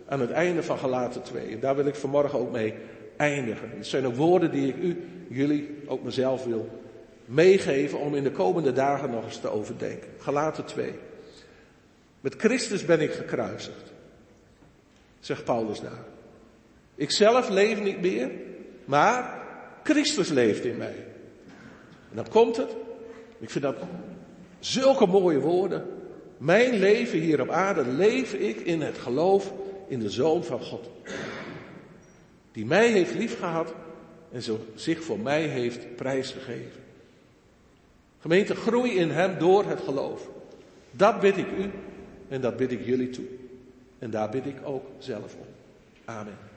aan het einde van Galaten 2. En daar wil ik vanmorgen ook mee eindigen. Het zijn ook woorden die ik u, jullie, ook mezelf wil meegeven om in de komende dagen nog eens te overdenken. Galaten 2. Met Christus ben ik gekruisigd, zegt Paulus daar. Ik zelf leef niet meer, maar Christus leeft in mij. En dan komt het, ik vind dat zulke mooie woorden. Mijn leven hier op aarde leef ik in het geloof in de Zoon van God. Die mij heeft liefgehad en zich voor mij heeft prijsgegeven. Gemeente, groei in Hem door het geloof. Dat bid ik u en dat bid ik jullie toe. En daar bid ik ook zelf om. Amen.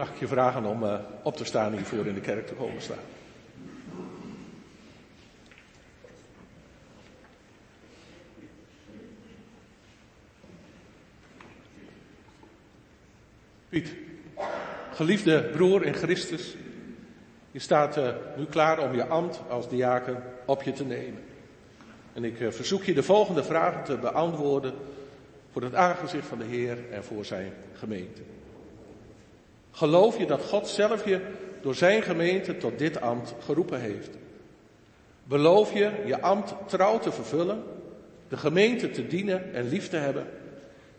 Mag ik je vragen om uh, op te staan hiervoor in de kerk te komen staan? Piet, geliefde broer in Christus, je staat uh, nu klaar om je ambt als diaken op je te nemen. En ik uh, verzoek je de volgende vragen te beantwoorden voor het aangezicht van de Heer en voor zijn gemeente. Geloof je dat God zelf je door zijn gemeente tot dit ambt geroepen heeft? Beloof je je ambt trouw te vervullen, de gemeente te dienen en lief te hebben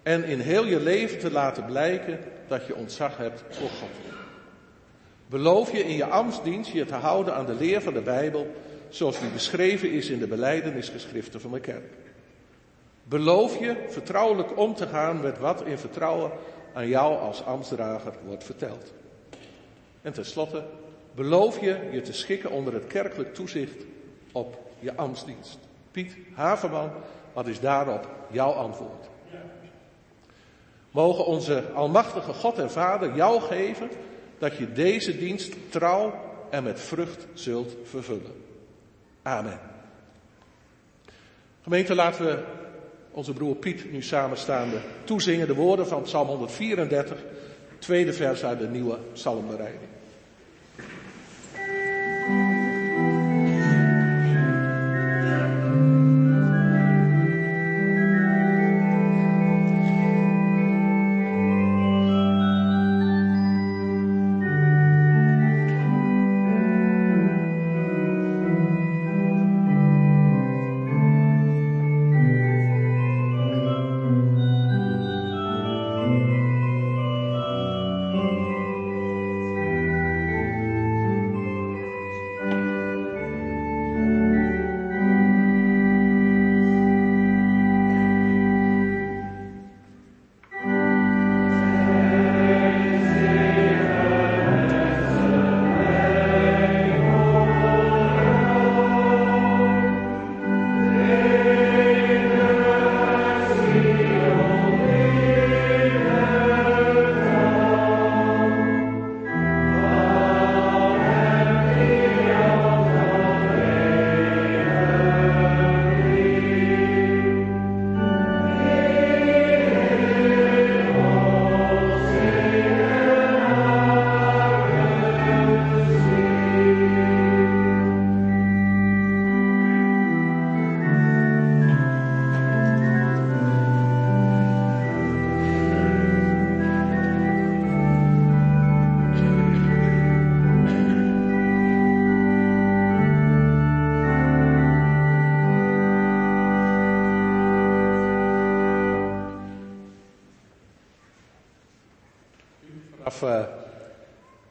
en in heel je leven te laten blijken dat je ontzag hebt voor God? Beloof je in je ambtsdienst je te houden aan de leer van de Bijbel zoals die beschreven is in de beleidenisgeschriften van de kerk? Beloof je vertrouwelijk om te gaan met wat in vertrouwen aan jou als ambtsdrager wordt verteld. En tenslotte, beloof je je te schikken onder het kerkelijk toezicht op je ambtsdienst. Piet Haverman, wat is daarop jouw antwoord? Mogen onze Almachtige God en Vader jou geven dat je deze dienst trouw en met vrucht zult vervullen. Amen. Gemeente, laten we onze broer Piet nu samenstaande toezingen de woorden van Psalm 134, tweede vers uit de nieuwe psalmbereiding.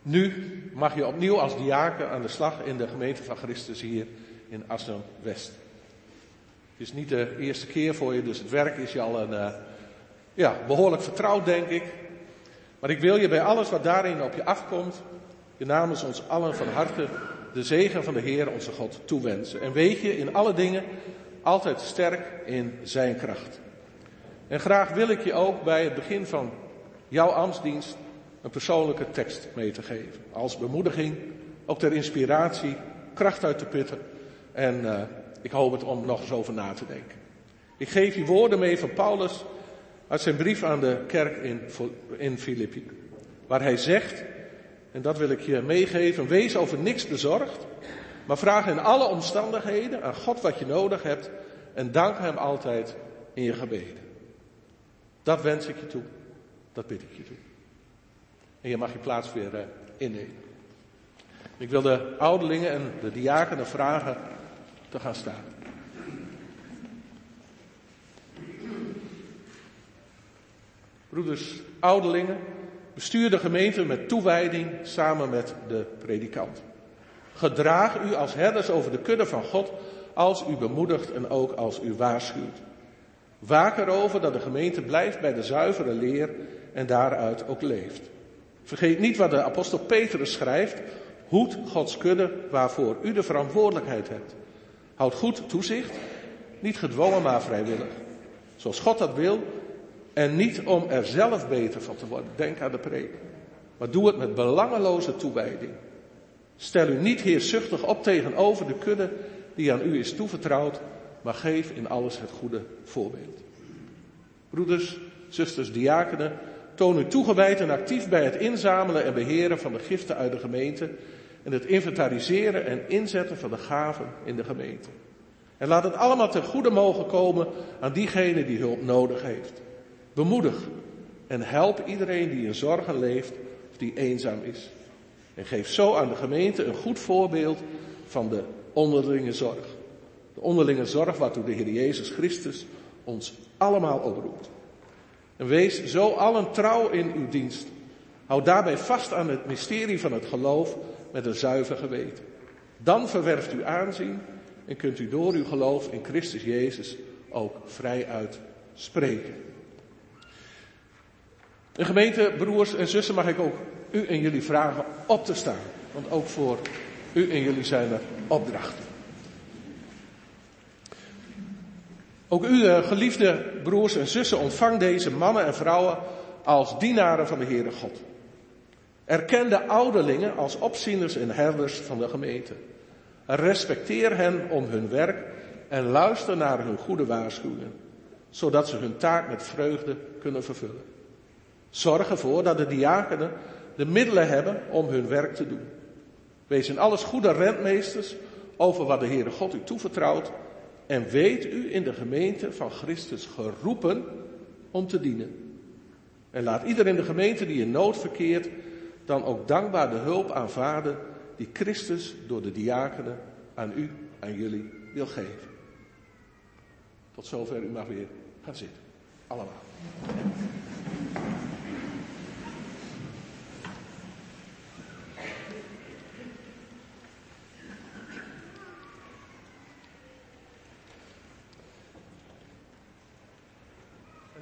Nu mag je opnieuw als diaken aan de slag in de gemeente van Christus hier in Assen West. Het is niet de eerste keer voor je, dus het werk is je al een, uh, ja, behoorlijk vertrouwd, denk ik. Maar ik wil je bij alles wat daarin op je afkomt, je namens ons allen van harte de zegen van de Heer, onze God, toewensen. En weet je in alle dingen altijd sterk in zijn kracht. En graag wil ik je ook bij het begin van jouw ambtsdienst een persoonlijke tekst mee te geven. Als bemoediging, ook ter inspiratie, kracht uit te putten. En uh, ik hoop het om nog eens over na te denken. Ik geef je woorden mee van Paulus uit zijn brief aan de kerk in, in Filippi. Waar hij zegt, en dat wil ik je meegeven, wees over niks bezorgd. Maar vraag in alle omstandigheden aan God wat je nodig hebt. En dank hem altijd in je gebeden. Dat wens ik je toe. Dat bid ik je toe. En je mag je plaats weer uh, innemen. Ik wil de ouderlingen en de diakenen vragen te gaan staan. Broeders, ouderlingen, bestuur de gemeente met toewijding samen met de predikant. Gedraag u als herders over de kudde van God als u bemoedigt en ook als u waarschuwt. Waak erover dat de gemeente blijft bij de zuivere leer en daaruit ook leeft. Vergeet niet wat de apostel Petrus schrijft. Hoed Gods kudde waarvoor u de verantwoordelijkheid hebt. Houd goed toezicht, niet gedwongen maar vrijwillig. Zoals God dat wil en niet om er zelf beter van te worden. Denk aan de preek. maar doe het met belangeloze toewijding. Stel u niet heerzuchtig op tegenover de kudde die aan u is toevertrouwd, maar geef in alles het goede voorbeeld. Broeders, zusters, diakenen, toon u toegewijd en actief bij het inzamelen en beheren van de giften uit de gemeente en het inventariseren en inzetten van de gaven in de gemeente. En laat het allemaal ten goede mogen komen aan diegene die hulp nodig heeft. Bemoedig en help iedereen die in zorgen leeft of die eenzaam is. En geef zo aan de gemeente een goed voorbeeld van de onderlinge zorg. De onderlinge zorg waartoe de Heer Jezus Christus ons allemaal oproept. En wees zo allen trouw in uw dienst. Houd daarbij vast aan het mysterie van het geloof met een zuiver geweten. Dan verwerft u aanzien en kunt u door uw geloof in Christus Jezus ook vrijuit spreken. De gemeente, broers en zussen, mag ik ook u en jullie vragen op te staan. Want ook voor u en jullie zijn er opdrachten. Ook u, eh, geliefde broers en zussen, ontvang deze mannen en vrouwen als dienaren van de Heere God. Erken de ouderlingen als opzieners en herders van de gemeente. Respecteer hen om hun werk en luister naar hun goede waarschuwingen, zodat ze hun taak met vreugde kunnen vervullen. Zorg ervoor dat de diakenen de middelen hebben om hun werk te doen. Wees in alles goede rentmeesters over wat de Heere God u toevertrouwt en weet u in de gemeente van Christus geroepen om te dienen. En laat ieder in de gemeente die in nood verkeert dan ook dankbaar de hulp aanvaarden die Christus door de diakenen aan u, aan jullie wil geven. Tot zover u mag weer gaan zitten. Allemaal.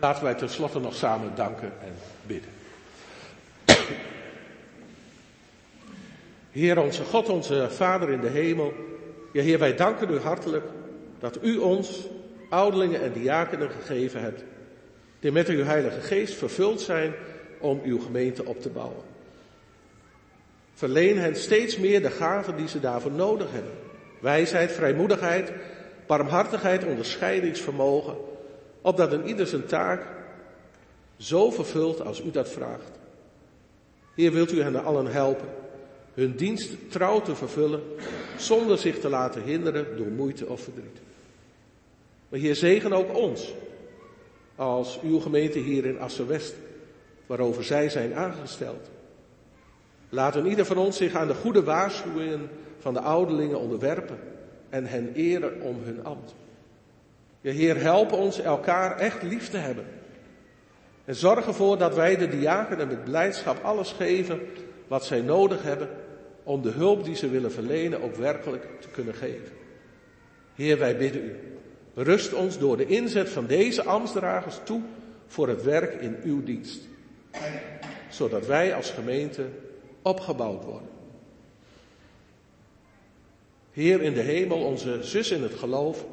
Laten wij tenslotte nog samen danken en bidden. Heer onze God, onze Vader in de hemel. Ja, Heer, wij danken u hartelijk dat u ons, ouderlingen en diakenen, gegeven hebt. Die met uw Heilige Geest vervuld zijn om uw gemeente op te bouwen. Verleen hen steeds meer de gaven die ze daarvoor nodig hebben. Wijsheid, vrijmoedigheid, barmhartigheid, onderscheidingsvermogen, opdat een ieder zijn taak zo vervult als u dat vraagt. Heer, wilt u hen allen helpen hun dienst trouw te vervullen, zonder zich te laten hinderen door moeite of verdriet. Maar Heer, zegen ook ons, als uw gemeente hier in Assen-West, waarover zij zijn aangesteld. Laat ieder van ons zich aan de goede waarschuwingen van de ouderlingen onderwerpen en hen eren om hun ambt. Ja, Heer, help ons elkaar echt lief te hebben. En zorg ervoor dat wij de diakenen met blijdschap alles geven wat zij nodig hebben om de hulp die ze willen verlenen ook werkelijk te kunnen geven. Heer, wij bidden u, rust ons door de inzet van deze ambtsdragers toe voor het werk in uw dienst. Zodat wij als gemeente opgebouwd worden. Heer in de hemel, onze zus in het geloof,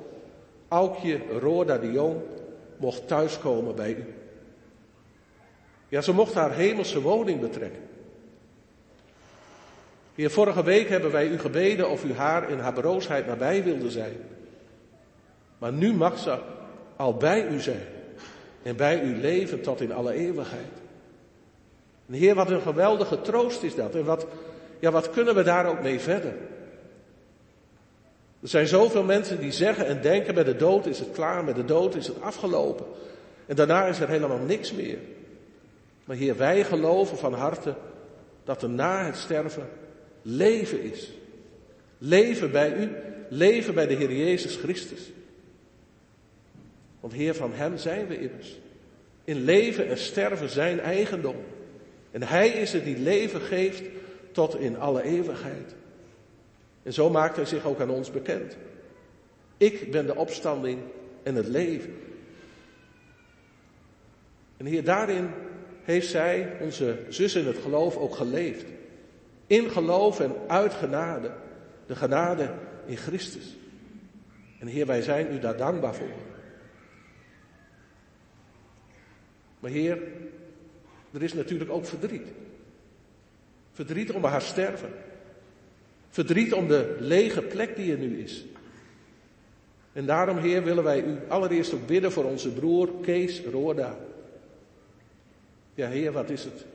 Aukje Roorda de Jong, mocht thuiskomen bij u. Ja, ze mocht haar hemelse woning betrekken. Heer, vorige week hebben wij u gebeden of u haar in haar broosheid nabij wilde zijn. Maar nu mag ze al bij u zijn en bij u leven tot in alle eeuwigheid. Heer, wat een geweldige troost is dat. En wat, ja, wat kunnen we daar ook mee verder? Er zijn zoveel mensen die zeggen en denken, met de dood is het klaar, met de dood is het afgelopen. En daarna is er helemaal niks meer. Maar Heer, wij geloven van harte dat er na het sterven leven is. Leven bij u, leven bij de Heer Jezus Christus. Want Heer, van Hem zijn we immers. In leven en sterven zijn eigendom. En Hij is het die leven geeft tot in alle eeuwigheid. En zo maakt Hij zich ook aan ons bekend. Ik ben de opstanding en het leven. En Heer, daarin heeft zij, onze zus in het geloof, ook geleefd. In geloof en uit genade. De genade in Christus. En Heer, wij zijn u daar dankbaar voor. Maar Heer, er is natuurlijk ook verdriet. Verdriet om haar sterven. Verdriet om de lege plek die er nu is. En daarom, Heer, willen wij u allereerst ook bidden voor onze broer Kees Roorda. Ja, Heer, wat is het?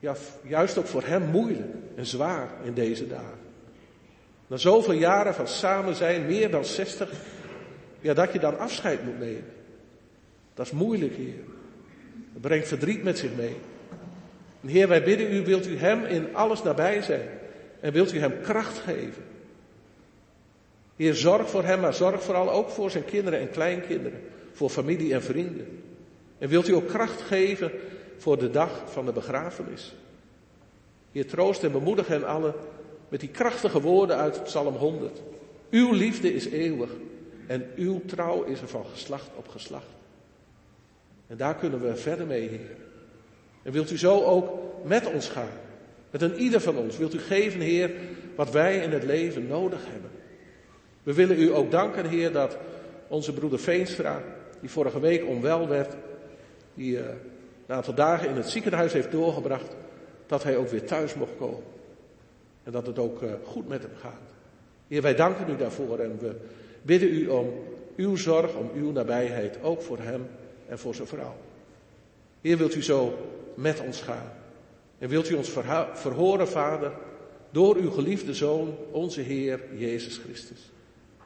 Ja, juist ook voor hem moeilijk en zwaar in deze dagen. Na zoveel jaren van samen zijn, meer dan 60, ja, dat je dan afscheid moet nemen. Dat is moeilijk, Heer. Het brengt verdriet met zich mee. En Heer, wij bidden u, wilt u hem in alles nabij zijn? En wilt u hem kracht geven? Heer, zorg voor hem, maar zorg vooral ook voor zijn kinderen en kleinkinderen. Voor familie en vrienden. En wilt u ook kracht geven voor de dag van de begrafenis? Heer, troost en bemoedig hen allen met die krachtige woorden uit Psalm 100. Uw liefde is eeuwig en uw trouw is er van geslacht op geslacht. En daar kunnen we verder mee, Heer. En wilt u zo ook met ons gaan? Met een ieder van ons. Wilt u geven, Heer, wat wij in het leven nodig hebben? We willen u ook danken, Heer, dat onze broeder Veenstra, die vorige week onwel werd, die uh, een aantal dagen in het ziekenhuis heeft doorgebracht, dat hij ook weer thuis mocht komen. En dat het ook uh, goed met hem gaat. Heer, wij danken u daarvoor en we bidden u om uw zorg, om uw nabijheid, ook voor hem en voor zijn vrouw. Heer, wilt u zo met ons gaan? En wilt u ons verhoren, Vader, door uw geliefde Zoon, onze Heer Jezus Christus.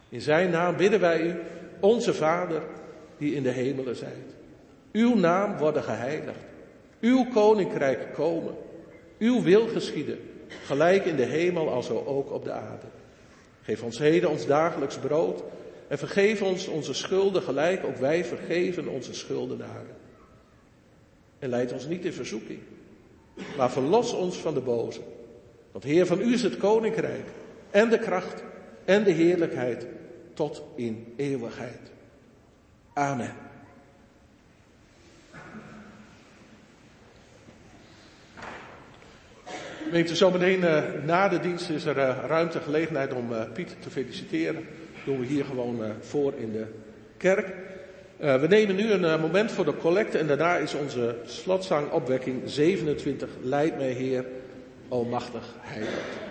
In zijn naam bidden wij u, onze Vader, die in de hemelen zijt. Uw naam worden geheiligd. Uw koninkrijk komen. Uw wil geschieden, gelijk in de hemel als ook op de aarde. Geef ons heden ons dagelijks brood en vergeef ons onze schulden gelijk ook wij vergeven onze schuldenaren. En leid ons niet in verzoeking, maar verlos ons van de boze. Want Heer, van u is het koninkrijk en de kracht en de heerlijkheid tot in eeuwigheid. Amen. Gemeente, zometeen uh, na de dienst is er uh, ruimte, gelegenheid om uh, Piet te feliciteren. Dat doen we hier gewoon voor in de kerk. We nemen nu een moment voor de collecte en daarna is onze slotzang opwekking 27. Leid mij Heer, Almachtig Heilig.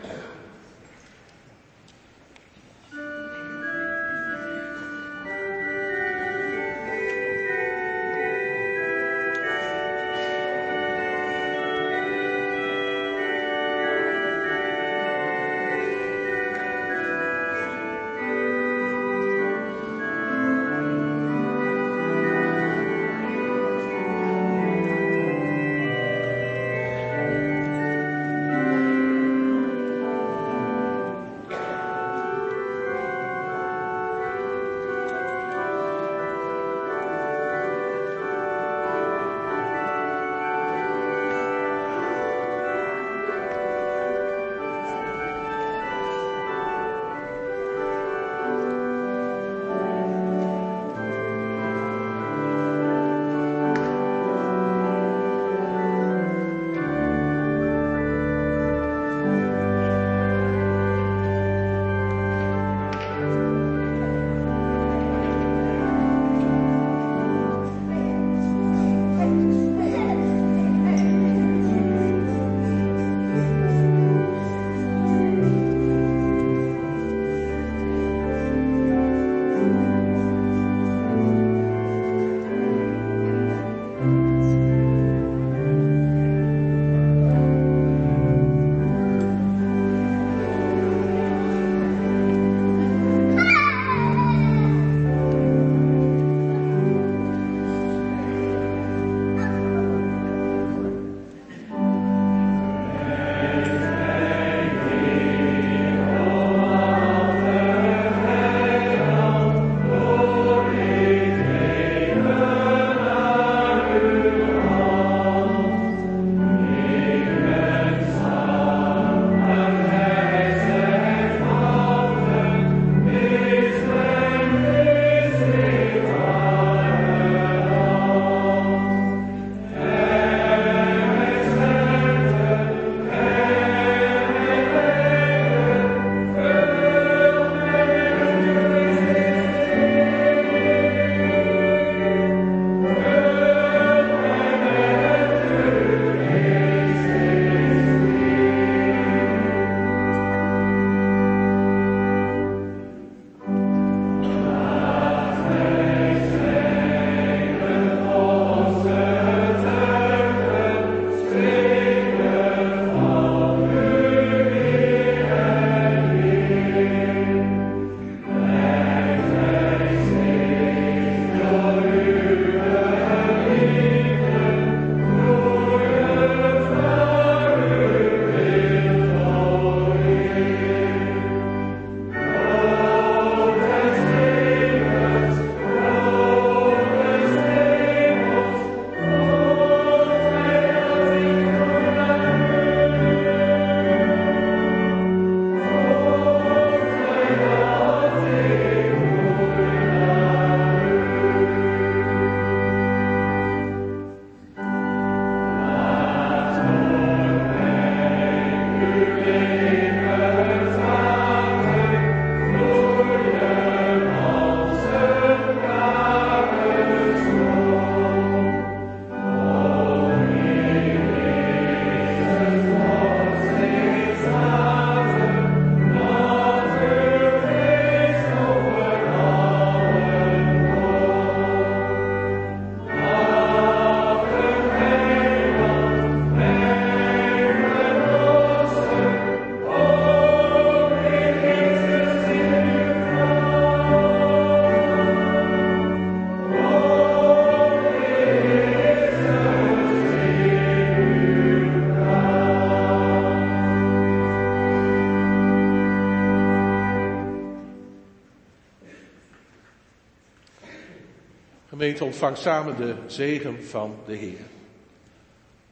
Gemeente ontvangt samen de zegen van de Heer.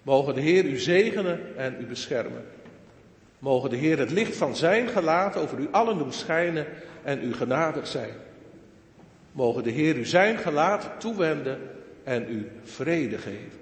Mogen de Heer u zegenen en u beschermen. Mogen de Heer het licht van zijn gelaat over u allen doen schijnen en u genadig zijn. Mogen de Heer u zijn gelaat toewenden en u vrede geven.